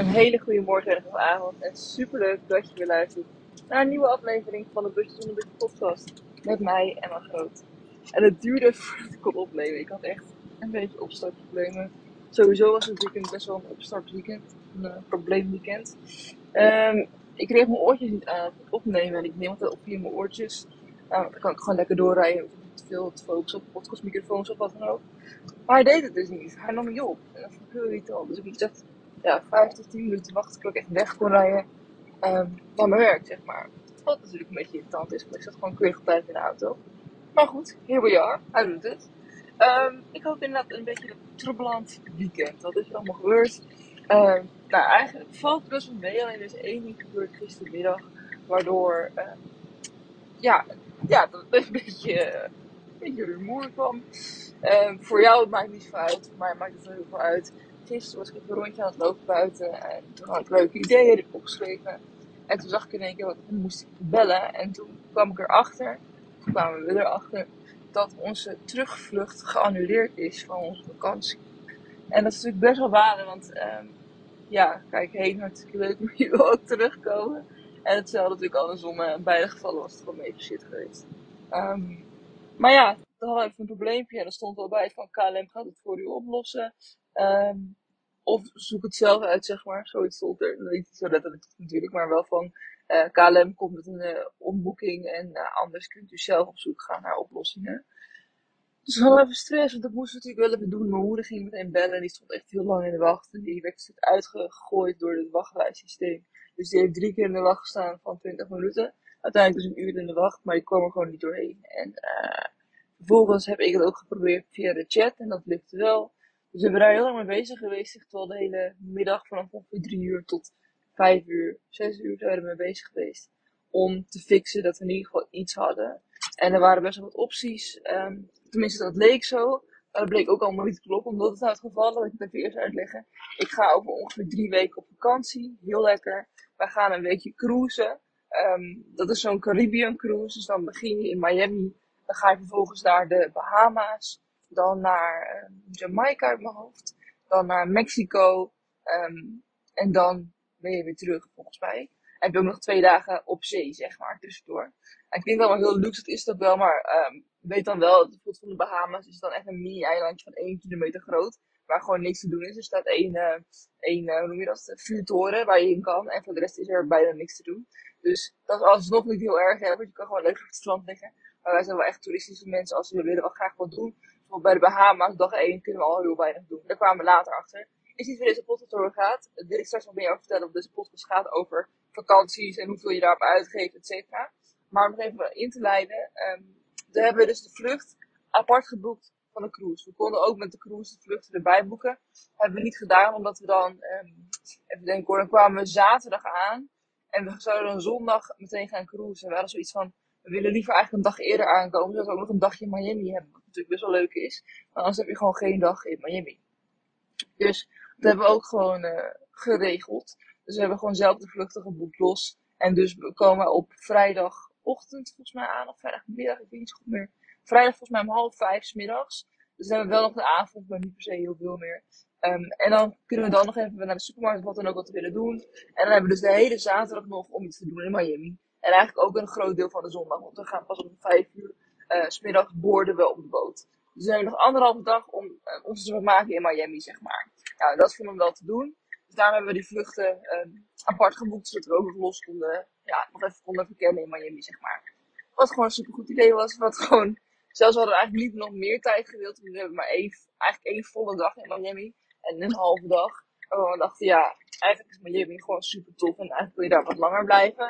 Een hele goede morgen en avond. En superleuk dat je weer luistert naar een nieuwe aflevering van de Busjes zonder Busje podcast. Met mij, Emma Groot. En het duurde voordat ik kon opnemen. Ik had echt een beetje opstartproblemen. Sowieso was het weekend best wel een opstartweekend. Een uh, probleemweekend. Um, ik kreeg mijn oortjes niet aan opnemen. En ik neem altijd op via mijn oortjes. Nou, dan kan ik gewoon lekker doorrijden. Ik niet veel te focussen op podcastmicrofoons of wat dan ook. Maar hij deed het dus niet. Hij nam niet op. En dat vond ik heel irritant. Dus ik dacht, ja, 5 tot 10 minuten wachten tot ik echt weg kon rijden um, mijn werk, zeg maar. Wat natuurlijk een beetje irritant is, want ik zat gewoon keurig op tijd in de auto. Maar goed, here we are. Hij doet het. Um, ik had inderdaad een beetje een troublant weekend. Wat is allemaal gebeurd? Um, nou, eigenlijk valt het best wel mee. Alleen er is één ding gebeurd gistermiddag. Waardoor, ja, ja, dat een beetje, een beetje rumoer kwam. voor jou maakt het niet zoveel uit. Voor mij maakt het wel heel veel uit gisteren was ik even een rondje aan het lopen buiten. En toen had ik leuke ideeën die opgeschreven. En toen zag ik in één keer, wat moest ik bellen. En toen kwam ik erachter, toen kwamen we erachter, dat onze terugvlucht geannuleerd is van onze vakantie. En dat is natuurlijk best wel balen, want um, ja, kijk, heen hartstikke leuk, maar je wil ook terugkomen. En hetzelfde natuurlijk andersom, uh, in beide gevallen was het gewoon even shit geweest. Um, maar ja, dan hadden even een probleempje en er stond wel bij van KLM gaat het voor u oplossen. Um, of zoek het zelf uit, zeg maar. Zoiets stond er. Niet zo letterlijk natuurlijk, maar wel van eh, KLM komt met een uh, omboeking en uh, anders kunt u zelf op zoek gaan naar oplossingen. Dus we hadden even stress, want dat moesten we natuurlijk wel even doen. Mijn moeder ging meteen bellen en die stond echt heel lang in de wacht. En die werd uitgegooid door het wachtlijstsysteem. Dus die heeft drie keer in de wacht gestaan van 20 minuten. Uiteindelijk dus een uur in de wacht, maar die kwam er gewoon niet doorheen. En vervolgens heb ik het ook geprobeerd via de chat en dat lukte wel. Dus we hebben daar heel lang mee bezig geweest. Echt wel de hele middag vanaf ongeveer drie uur tot vijf uur, zes uur zijn we mee bezig geweest. Om te fixen dat we in ieder geval iets hadden. En er waren best wel wat opties. Um, tenminste, dat leek zo. Maar dat bleek ook allemaal niet te kloppen. Omdat het nou het geval dat ik het even eerst uitleggen. Ik ga over ongeveer drie weken op vakantie. Heel lekker. Wij gaan een weekje cruisen. Um, dat is zo'n Caribbean cruise. Dus dan begin je in Miami. Dan ga je vervolgens naar de Bahama's dan naar um, Jamaica uit mijn hoofd, dan naar Mexico um, en dan ben je weer terug volgens mij. En heb je ook nog twee dagen op zee, zeg maar, tussendoor. En ik denk dat wel heel luxe, dat is dat wel, maar um, weet dan wel, bijvoorbeeld van de Bahamas is dan echt een mini-eilandje van 1 kilometer groot, waar gewoon niks te doen is. Er staat één, uh, één uh, hoe noem je dat, vuurtoren waar je in kan, en voor de rest is er bijna niks te doen. Dus dat is alsnog niet heel erg, hè, want je kan gewoon lekker op het strand liggen. Maar wij zijn wel echt toeristische mensen, als we willen wel graag wat doen, bij de Bahama's, dag 1, kunnen we al heel weinig doen. Daar kwamen we later achter. Is niet waar deze podcast over gaat. Wil ik straks nog meer over vertellen. Of deze podcast gaat over vakanties en hoeveel je daarop uitgeeft, et cetera. Maar om nog even in te leiden. Um, we hebben dus de vlucht apart geboekt van de cruise. We konden ook met de cruise de vluchten erbij boeken. Dat hebben we niet gedaan, omdat we dan, um, even denken hoor, dan kwamen we zaterdag aan. En we zouden dan zondag meteen gaan cruisen. We hadden zoiets van, we willen liever eigenlijk een dag eerder aankomen, zodat we ook nog een dagje Miami hebben. Natuurlijk best wel leuk is. Maar anders heb je gewoon geen dag in Miami. Dus dat hebben we ook gewoon uh, geregeld. Dus we hebben gewoon zelf de vluchten geboekt los. En dus we komen op vrijdagochtend volgens mij aan, of vrijdagmiddag, ik weet niet goed meer. Vrijdag volgens mij om half vijf s middags. Dus dan hebben we wel nog de avond, maar niet per se heel veel meer. Um, en dan kunnen we dan nog even naar de supermarkt, wat dan ook wat we willen doen. En dan hebben we dus de hele zaterdag nog om iets te doen in Miami. En eigenlijk ook een groot deel van de zondag, want we gaan pas om vijf uur uh, smiddags boorden we op de boot. Dus we hebben nog anderhalve dag om uh, ons te maken in Miami, zeg maar. Nou, dat vonden we wel te doen. Dus daarom hebben we die vluchten uh, apart geboekt, zodat we ook nog los konden, ja, nog even konden verkennen in Miami, zeg maar. Wat gewoon een supergoed idee was. Wat gewoon, zelfs hadden we eigenlijk niet nog meer tijd gewild. We hebben maar één, eigenlijk één volle dag in Miami. En een halve dag. En we dachten, ja, eigenlijk is Miami gewoon super tof. En eigenlijk wil je daar wat langer blijven.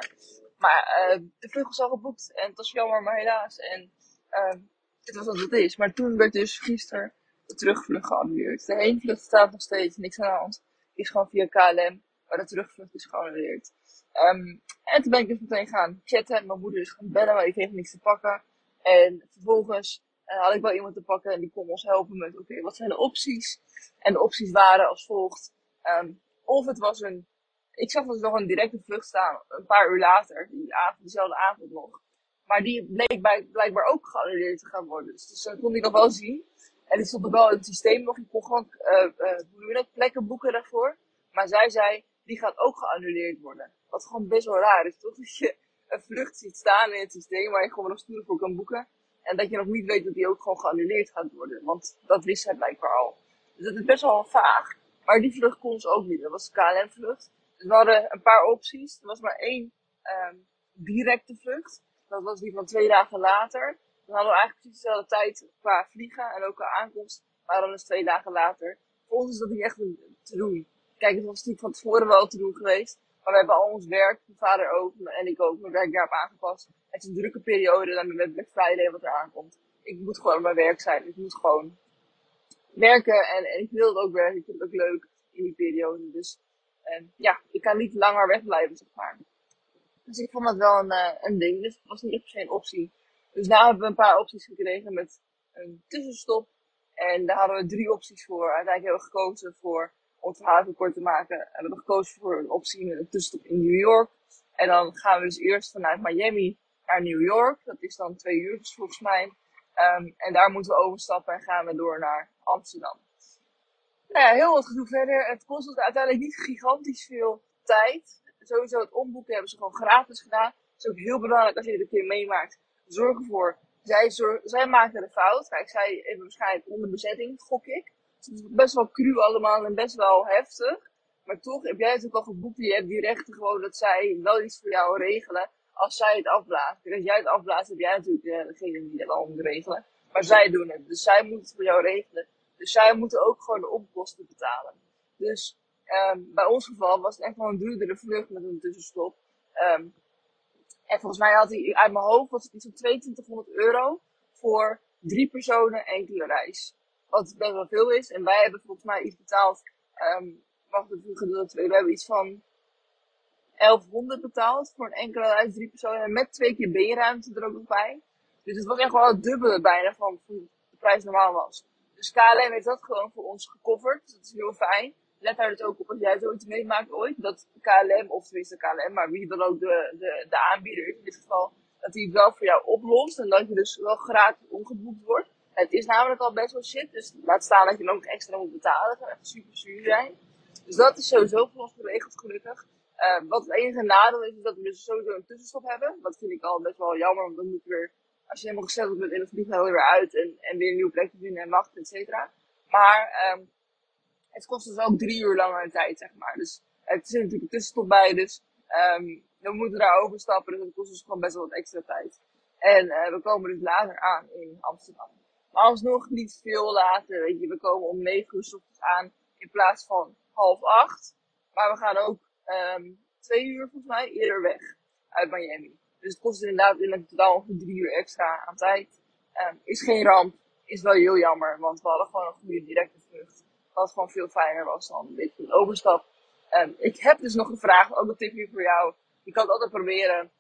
Maar uh, de vlucht was al geboekt en het was jammer, maar helaas. En dit was wat het is. Maar toen werd dus gisteren de terugvlucht geannuleerd. De heenvlucht staat nog steeds, niks aan de hand. Is gewoon via KLM, maar de terugvlucht is geannuleerd. Um, en toen ben ik dus meteen gaan chatten. Mijn moeder is gaan bellen, maar ik kreeg niks te pakken. En vervolgens uh, had ik wel iemand te pakken en die kon ons helpen met, oké, wat zijn de opties? En de opties waren als volgt. Um, of het was een ik zag dus nog een directe vlucht staan, een paar uur later, die avond, diezelfde avond nog. Maar die bleek bij, blijkbaar ook geannuleerd te gaan worden. Dus, dus dat kon ik nog wel zien. En die stond er wel het systeem nog. Ik kon gewoon, uh, uh, hoe noem je dat, plekken boeken daarvoor. Maar zij zei, die gaat ook geannuleerd worden. Wat gewoon best wel raar is, toch? Dat je een vlucht ziet staan in het systeem waar je gewoon nog stoelen voor kan boeken. En dat je nog niet weet dat die ook gewoon geannuleerd gaat worden. Want dat wist hij blijkbaar al. Dus dat is best wel vaag. Maar die vlucht kon ze ook niet. Dat was de KLM-vlucht. Dus we hadden een paar opties. Er was maar één um, directe vlucht. Dat was die van twee dagen later. Dan hadden we eigenlijk precies dezelfde tijd qua vliegen en ook qua aankomst. Maar dan dus twee dagen later. Voor ons is dat niet echt te doen. Kijk, het was natuurlijk van tevoren wel te doen geweest. Maar we hebben al ons werk, mijn vader ook en ik ook, mijn werk daarop aangepast. Het is een drukke periode dan met Black Friday wat er aankomt. Ik moet gewoon op mijn werk zijn. Ik moet gewoon werken en, en ik wil het ook werken. Ik vind het ook leuk in die periode. Dus uh, ja, ik kan niet langer wegblijven, zeg maar. Dus ik vond dat wel een, uh, een ding. Dus het was niet echt een optie. Dus daar hebben we een paar opties gekregen met een tussenstop. En daar hadden we drie opties voor. Uiteindelijk hebben we gekozen voor om het verhaal kort te maken, hebben we gekozen voor een optie met een tussenstop in New York. En dan gaan we dus eerst vanuit Miami naar New York. Dat is dan twee uur volgens mij. Um, en daar moeten we overstappen en gaan we door naar Amsterdam. Nou ja, heel wat gedoe verder. Het kost ons uiteindelijk niet gigantisch veel tijd. Sowieso het omboeken hebben ze gewoon gratis gedaan. Dat is ook heel belangrijk als je dit een keer meemaakt. Zorg ervoor. Zij, zorg, zij maken de fout. Kijk, zij hebben waarschijnlijk onder bezetting, gok ik. Het is best wel cru allemaal en best wel heftig. Maar toch heb jij het ook al geboekt. Je hebt die rechten gewoon dat zij wel iets voor jou regelen. Als zij het afblaast. als jij het afblaast, heb jij natuurlijk uh, degene die dat al moet regelen. Maar zij doen het. Dus zij moeten het voor jou regelen. Dus zij moeten ook gewoon de opkosten betalen. Dus um, bij ons geval was het echt wel een duurdere vlucht met een tussenstop. Um, en volgens mij had hij uit mijn hoofd was het iets van 2200 euro voor drie personen enkele reis. Wat best wel veel is. En wij hebben volgens mij iets betaald. Um, wacht even, geduld. We hebben iets van 1100 betaald voor een enkele reis, drie personen. Met twee keer B-ruimte er ook nog bij. Dus het was echt wel het dubbele bijna van, van de prijs normaal was. Dus KLM heeft dat gewoon voor ons gecoverd. Dat is heel fijn. Let daar dus ook op als jij zoiets meemaakt ooit. Dat KLM, of tenminste KLM, maar wie dan ook de, de, de aanbieder is in dit geval. Dat het wel voor jou oplost. En dat je dus wel gratis omgeboekt wordt. Het is namelijk al best wel shit, dus laat staan dat je nog extra moet betalen. Dat zou echt super zuur zijn. Dus dat is sowieso voor ons geregeld, gelukkig. Uh, wat het enige nadeel is, is dat we dus sowieso een tussenstop hebben. Dat vind ik al best wel jammer, want dan moet je weer, als je helemaal gezet bent in het vliegtuig, weer uit en, en weer een nieuwe plek vinden en wachten, et cetera. Maar um, het kost dus ook drie uur langer tijd, zeg maar. Dus het is natuurlijk een tussenstop bij, dus um, we moeten daar overstappen, dus dat kost dus gewoon best wel wat extra tijd. En uh, we komen dus later aan in Amsterdam. Maar alsnog niet veel later. Weet je, we komen om 9 uur ochtends aan in plaats van half acht. Maar we gaan ook um, twee uur volgens mij eerder weg uit Miami. Dus het kost inderdaad in het totaal ongeveer drie uur extra aan tijd. Um, is geen ramp. Is wel heel jammer, want we hadden gewoon een goede directe vlucht. Wat gewoon veel fijner was dan een beetje een overstap. Um, ik heb dus nog gevraagd, ook een tipje voor jou. Je kan het altijd proberen.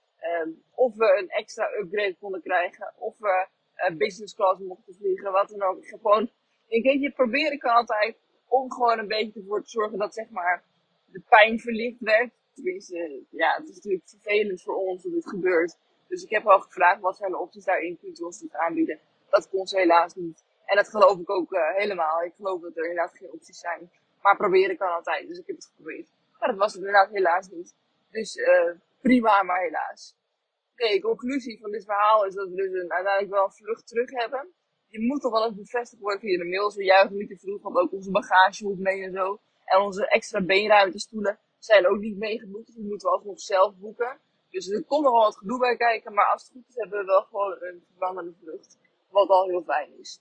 Um, of we een extra upgrade konden krijgen. Of we uh, business class mochten vliegen, wat dan ook. Ik gewoon een keertje proberen kan altijd om gewoon een beetje ervoor te zorgen dat zeg maar de pijn verlicht werd. Tenminste, ja, het is natuurlijk vervelend voor ons dat dit gebeurt. Dus ik heb al gevraagd wat zijn de opties daarin, kunt u ons dit aanbieden. Dat kon ze helaas niet. En dat geloof ik ook uh, helemaal. Ik geloof dat er inderdaad geen opties zijn. Maar proberen kan altijd, dus ik heb het geprobeerd. Maar dat was het inderdaad helaas niet. Dus uh, prima, maar helaas okay, conclusie van dit verhaal is dat we dus een, uiteindelijk wel een vlucht terug hebben. Je moet toch wel eens bevestigd worden via de mails. We juichen niet te vroeg, want ook onze bagage moet mee en zo. En onze extra beenruimtestoelen zijn ook niet meegeboekt. Dus die moeten we alsnog zelf boeken. Dus er komt nog wel wat gedoe bij kijken. Maar als het goed is, hebben we wel gewoon een vervangende vlucht. Wat al heel fijn is.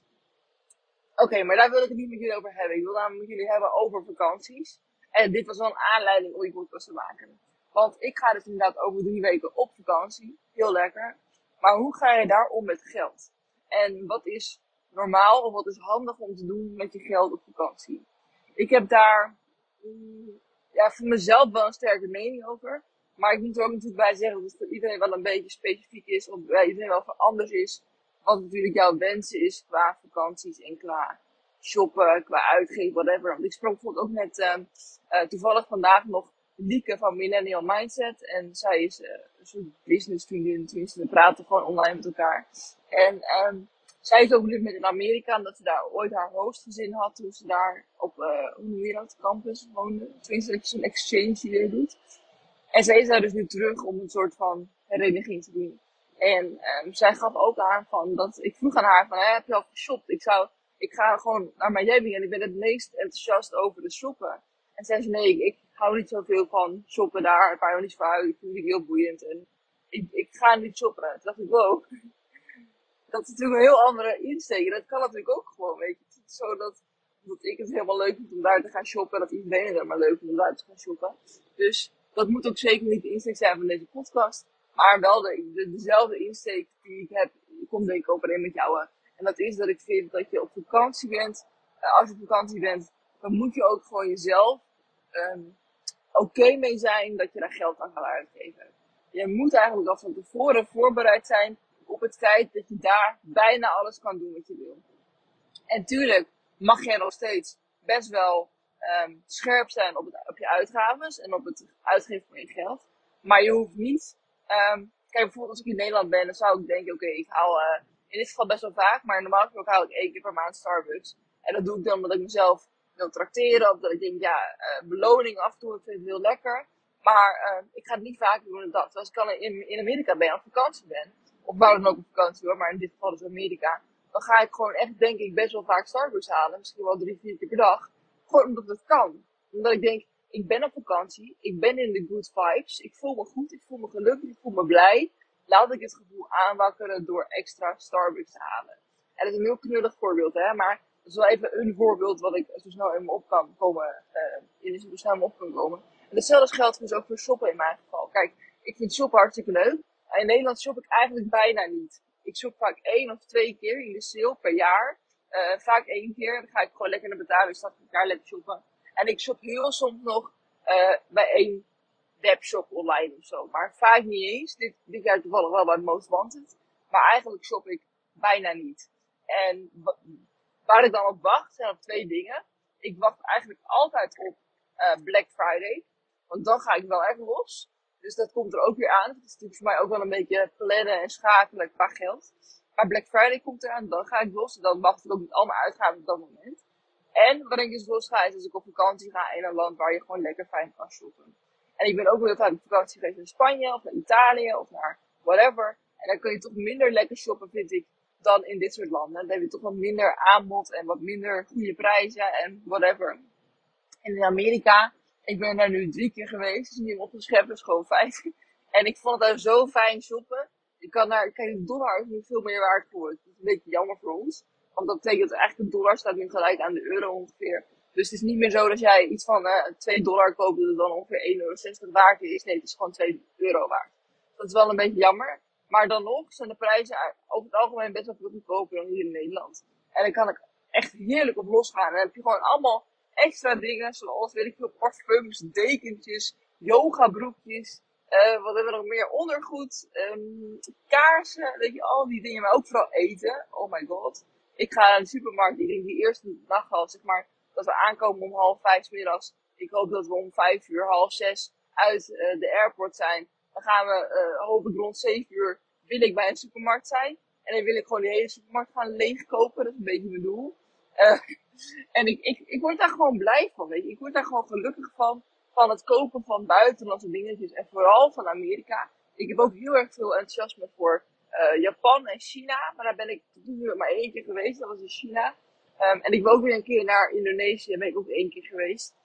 Oké, maar daar wil ik het niet met jullie over hebben. Ik wil namelijk met jullie hebben over vakanties. En dit was wel een aanleiding om die podcast te maken. Want ik ga dus inderdaad over drie weken op vakantie. Heel lekker. Maar hoe ga je daar om met geld? En wat is normaal of wat is handig om te doen met je geld op vakantie? Ik heb daar mm, ja, voor mezelf wel een sterke mening over. Maar ik moet er ook natuurlijk bij zeggen dat het voor iedereen wel een beetje specifiek is. Of bij iedereen wel anders is. Wat natuurlijk jouw wensen is qua vakanties en qua shoppen, qua uitgeven, whatever. Want ik sprak bijvoorbeeld ook net uh, uh, toevallig vandaag nog Lieke van Millennial Mindset. En zij is uh, een soort business vriendin, tenminste we praten gewoon online met elkaar. En um, zij is ook nu met in Amerika, omdat ze daar ooit haar hoofdgezin had toen ze daar op, uh, hoe noem je dat, campus woonde. Tenminste, dat je zo'n exchange hier doet. En zij is daar dus nu terug om een soort van hereniging te doen. En um, zij gaf ook aan van, dat ik vroeg aan haar van, heb je al geshopt? Ik zou, ik ga gewoon naar Miami en ik ben het meest enthousiast over de shoppen. En zei ze, nee, ik, hou niet zoveel van shoppen daar. Ik hou niet uit. Ik vind het heel boeiend. En ik, ik ga niet shoppen. Toen dacht ik, wow. Dat is natuurlijk een heel andere insteek. Dat kan natuurlijk ook gewoon, weet je. Het is zo dat, dat ik het helemaal leuk vind om daar te gaan shoppen. En dat iedereen het helemaal leuk vindt om daar te gaan shoppen. Dus dat moet ook zeker niet de insteek zijn van deze podcast. Maar wel de, de, dezelfde insteek die ik heb, komt denk ik overeen met jou. En dat is dat ik vind dat je op vakantie bent. Uh, als je op vakantie bent, dan moet je ook gewoon jezelf um, oké mee zijn dat je daar geld aan gaat uitgeven. Je moet eigenlijk al van tevoren voorbereid zijn op het feit dat je daar bijna alles kan doen wat je wil. En tuurlijk mag je nog steeds best wel um, scherp zijn op, het, op je uitgaven en op het uitgeven van je geld. Maar je hoeft niet, um, kijk bijvoorbeeld als ik in Nederland ben, dan zou ik denken, oké, ik haal uh, in dit geval best wel vaak, maar normaal gesproken haal ik één keer per maand Starbucks. En dat doe ik dan omdat ik mezelf wil trakteren. Of dat ik denk, ja, uh, beloning af en toe, ik vind het heel lekker. Maar uh, ik ga het niet vaak doen dan dat. Als ik in, in Amerika ben, op vakantie ben. Of waar dan ook op vakantie hoor, maar in dit geval is Amerika. Dan ga ik gewoon echt, denk ik, best wel vaak Starbucks halen. Misschien wel drie, vier keer per dag. Gewoon omdat het kan. Omdat ik denk, ik ben op vakantie. Ik ben in de good vibes. Ik voel me goed. Ik voel me gelukkig. Ik voel me blij. Laat ik het gevoel aanwakkeren door extra Starbucks te halen. En dat is een heel knullig voorbeeld, hè. Maar is wel even een voorbeeld wat ik zo snel in me op kan komen, uh, in zo snel in me op kan komen. En hetzelfde geldt dus ook voor shoppen in mijn geval. Kijk, ik vind shoppen hartstikke leuk. In Nederland shop ik eigenlijk bijna niet. Ik shop vaak één of twee keer in de sale per jaar. Uh, vaak één keer. Dan ga ik gewoon lekker naar betalingsstad een jaar lekker shoppen. En ik shop heel soms nog uh, bij één webshop online of zo. Maar vaak niet eens. Dit, dit jaar toevallig wel bij Most Wanted. Maar eigenlijk shop ik bijna niet. En Waar ik dan op wacht zijn op twee dingen. Ik wacht eigenlijk altijd op uh, Black Friday. Want dan ga ik wel echt los. Dus dat komt er ook weer aan. Het is natuurlijk voor mij ook wel een beetje plannen en schakelen qua geld. Maar Black Friday komt eraan, dan ga ik los. En dan wacht ik ook niet allemaal uitgaan op dat moment. En wanneer ik dus los ga, is als ik op vakantie ga in een land waar je gewoon lekker fijn kan shoppen. En ik ben ook heel vaak op vakantie geweest in Spanje of naar Italië of naar whatever. En dan kun je toch minder lekker shoppen, vind ik, dan in dit soort landen. Dan heb je toch wat minder aanbod en wat minder goede prijzen en whatever. En in Amerika, ik ben daar nu drie keer geweest, dus niet opgeschept, dus gewoon vijf. En ik vond het daar zo fijn shoppen. Ik kan daar, kijk, dollar is veel meer waard voor. Het is een beetje jammer voor ons. Want dat betekent eigenlijk de dollar staat nu gelijk aan de euro ongeveer. Dus het is niet meer zo dat jij iets van uh, eh, 2 dollar koopt dat dan ongeveer 1,60 euro waard is. Nee, het is gewoon 2 euro waard. Dat is wel een beetje jammer. Maar dan nog zijn de prijzen over het algemeen best wel veel goedkoper dan hier in Nederland. En dan kan ik echt heerlijk op losgaan. En dan heb je gewoon allemaal extra dingen, zoals weet ik veel, parfums, dekentjes, yoga broekjes. Uh, wat hebben we nog meer? Ondergoed, um, kaarsen, weet je, al die dingen. Maar ook vooral eten. Oh my god. Ik ga naar de supermarkt. Ik denk die eerste dag al, zeg maar, dat we aankomen om half vijf middags. Ik hoop dat we om vijf uur, half zes uit uh, de airport zijn. Dan gaan we, uh, hoop ik rond 7 uur, wil ik bij een supermarkt zijn. En dan wil ik gewoon de hele supermarkt gaan leegkopen. Dat is een beetje mijn doel. Uh, en ik, ik, ik word daar gewoon blij van, weet je. Ik word daar gewoon gelukkig van. Van het kopen van buitenlandse dingetjes. En vooral van Amerika. Ik heb ook heel erg veel enthousiasme voor uh, Japan en China. Maar daar ben ik tot nu maar één keer geweest. Dat was in China. Um, en ik wil ook weer een keer naar Indonesië. Daar ben ik ook één keer geweest.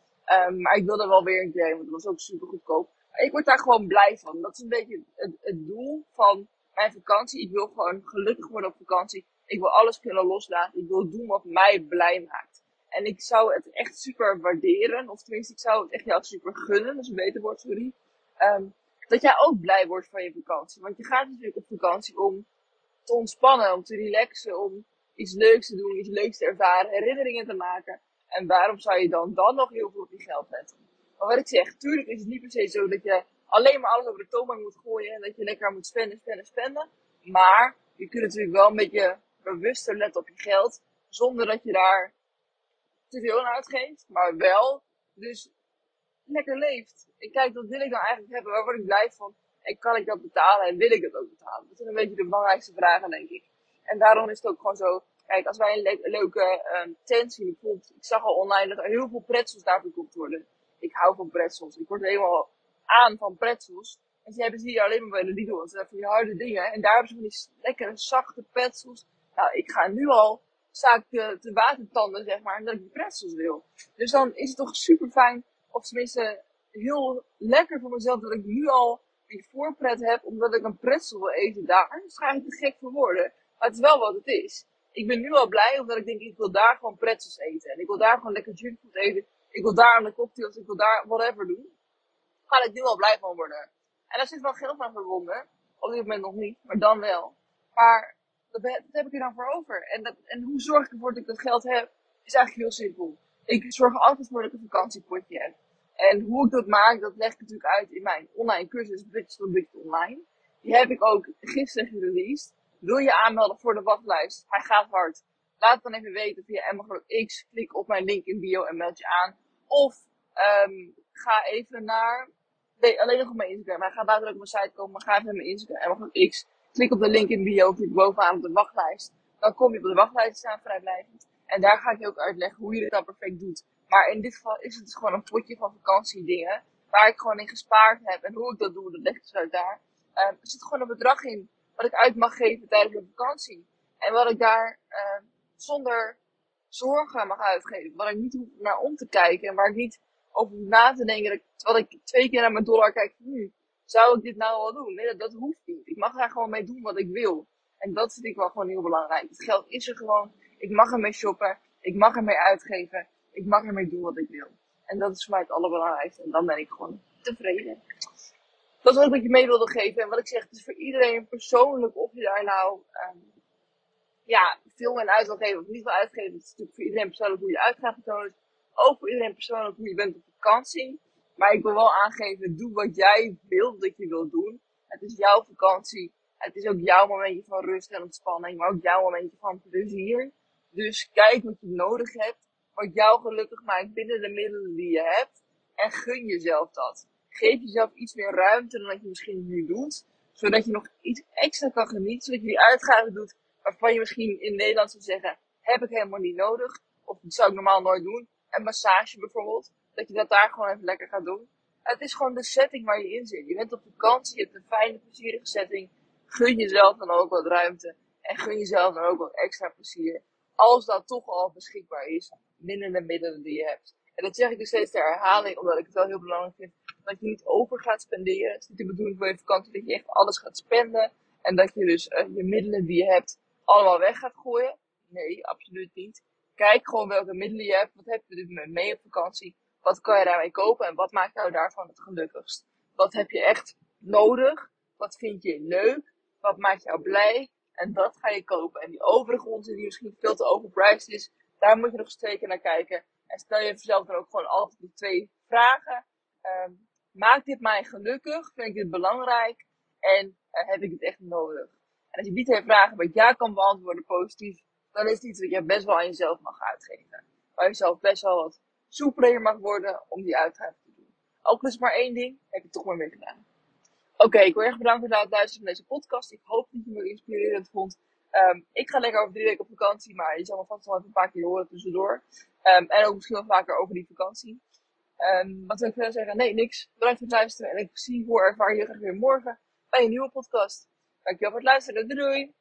Um, maar ik wil er wel weer een keer. Want dat was ook super goedkoop ik word daar gewoon blij van. Dat is een beetje het, het doel van mijn vakantie. Ik wil gewoon gelukkig worden op vakantie. Ik wil alles kunnen loslaten. Ik wil doen wat mij blij maakt. En ik zou het echt super waarderen. Of tenminste, ik zou het echt jou super gunnen. Dat is een beter woord, sorry. Um, dat jij ook blij wordt van je vakantie. Want je gaat natuurlijk op vakantie om te ontspannen, om te relaxen, om iets leuks te doen, iets leuks te ervaren, herinneringen te maken. En waarom zou je dan, dan nog heel veel op je geld letten? Maar wat ik zeg, tuurlijk is het niet per se zo dat je alleen maar alles over de toonbank moet gooien en dat je lekker moet spenden, spenden, spenden. Maar je kunt natuurlijk wel een beetje bewuster letten op je geld, zonder dat je daar te veel aan uitgeeft, maar wel dus lekker leeft. Ik kijk, dat wil ik dan eigenlijk hebben, waar word ik blij van? En kan ik dat betalen en wil ik dat ook betalen? Dat zijn een beetje de belangrijkste vragen, denk ik. En daarom is het ook gewoon zo. Kijk, als wij een leuke um, tent zien, bijvoorbeeld, ik zag al online dat er heel veel pretzels daar verkocht worden. Ik hou van pretzels. Ik word helemaal aan van pretzels. En ze hebben ze hier alleen maar bij de Lidl. Want ze hebben van die harde dingen. En daar hebben ze van die lekkere, zachte pretzels. Nou, ik ga nu al zaak te, watertanden, zeg maar, dat ik die pretzels wil. Dus dan is het toch super fijn, of tenminste heel lekker voor mezelf, dat ik nu al die voorpret heb, omdat ik een pretzel wil eten daar. Dus ga ik te gek voor worden. Maar het is wel wat het is. Ik ben nu al blij, omdat ik denk, ik wil daar gewoon pretzels eten. En ik wil daar gewoon lekker junkfood eten. Ik wil daar aan de cocktails, ik wil daar whatever doen. Ga ik nu al blij van worden. En daar zit wel geld aan verbonden. Op dit moment nog niet, maar dan wel. Maar dat, heb ik er dan voor over. En, dat, en hoe zorg ik ervoor dat ik dat geld heb, is eigenlijk heel simpel. Ik zorg altijd voor dat ik een vakantiepotje heb. En hoe ik dat maak, dat leg ik natuurlijk uit in mijn online cursus Budget van Budget Online. Die heb ik ook gisteren gereleased. Wil je aanmelden voor de wachtlijst? Hij gaat hard. Laat het dan even weten via X. Klik op mijn link in bio en meld je aan. Of um, ga even naar... Nee, alleen nog op mijn Instagram. Hij gaat later ook op mijn site komen. Maar ga even naar mijn Instagram, X. Klik op de link in bio, klik bovenaan op de wachtlijst. Dan kom je op de wachtlijst staan vrijblijvend. En daar ga ik je ook uitleggen hoe je dit dan perfect doet. Maar in dit geval is het dus gewoon een potje van vakantiedingen. Waar ik gewoon in gespaard heb. En hoe ik dat doe, dat leg ik dus uit daar. Uh, er zit gewoon een bedrag in wat ik uit mag geven tijdens mijn vakantie. En wat ik daar uh, zonder zorgen mag uitgeven. Waar ik niet hoef naar om te kijken. En waar ik niet over hoef na te denken. Terwijl ik twee keer naar mijn dollar kijk. Hmm, zou ik dit nou wel doen? Nee, dat, dat hoeft niet. Ik mag daar gewoon mee doen wat ik wil. En dat vind ik wel gewoon heel belangrijk. Het geld is er gewoon. Ik mag ermee shoppen. Ik mag ermee uitgeven. Ik mag ermee doen wat ik wil. En dat is voor mij het allerbelangrijkste. En dan ben ik gewoon tevreden. Dat is ook wat je mee wilde geven. En wat ik zeg, het is voor iedereen persoonlijk of je daar nou um, ja, veel in uit wil geven of niet wil uitgeven. Het is natuurlijk voor iedereen persoonlijk hoe je uit gaat betonen. Ook voor iedereen persoonlijk hoe je bent op vakantie. Maar ik wil wel aangeven, doe wat jij wilt dat je wilt doen. Het is jouw vakantie. Het is ook jouw momentje van rust en ontspanning, maar ook jouw momentje van plezier. Dus kijk wat je nodig hebt, wat jou gelukkig maakt binnen de middelen die je hebt. En gun jezelf dat. Geef jezelf iets meer ruimte dan dat je misschien nu doet. Zodat je nog iets extra kan genieten. Zodat je die uitgaven doet waarvan je misschien in Nederland zou zeggen, heb ik helemaal niet nodig. Of dat zou ik normaal nooit doen. Een massage bijvoorbeeld dat je dat daar gewoon even lekker gaat doen. Het is gewoon de setting waar je in zit. Je bent op vakantie, je hebt een fijne, plezierige setting. Gun jezelf dan ook wat ruimte. En gun jezelf dan ook wat extra plezier. Als dat toch al beschikbaar is, binnen de middelen die je hebt. En dat zeg ik dus steeds ter herhaling, omdat ik het wel heel belangrijk vind. Dat je niet over gaat spenderen. Het is niet de bedoeling voor je vakantie dat je echt alles gaat spenden. En dat je dus uh, je middelen die je hebt allemaal weg gaat gooien. Nee, absoluut niet. Kijk gewoon welke middelen je hebt. Wat heb je er mee op vakantie? Wat kan je daarmee kopen en wat maakt jou daarvan het gelukkigst? Wat heb je echt nodig? Wat vind je leuk? Wat maakt jou blij? En dat ga je kopen. En die overige onzin die misschien veel te overpriced is, daar moet je nog keer naar kijken. En stel je jezelf dan ook gewoon altijd die twee vragen. Um, maakt dit mij gelukkig? Vind ik dit belangrijk? En uh, heb ik het echt nodig? En als je die twee vragen met ja kan beantwoorden positief, dan is het iets dat je best wel aan jezelf mag uitgeven. Waar je zelf best wel wat soepeler mag worden om die uitgaven te doen. Ook is maar één ding, heb je toch maar mee gedaan. Oké, ik wil erg bedanken voor het luisteren van deze podcast. Ik hoop dat je me inspirerend vond. Um, ik ga lekker over drie weken op vakantie, maar je zal me vast wel even een paar keer horen tussendoor. Um, en ook misschien wel vaker over die vakantie. Um, wat wil ik verder zeggen? Nee, niks. Bedankt voor het luisteren. En ik zie, hoe ervaar je graag weer morgen bij een nieuwe podcast. Dankjewel voor het luisteren. Doei doei!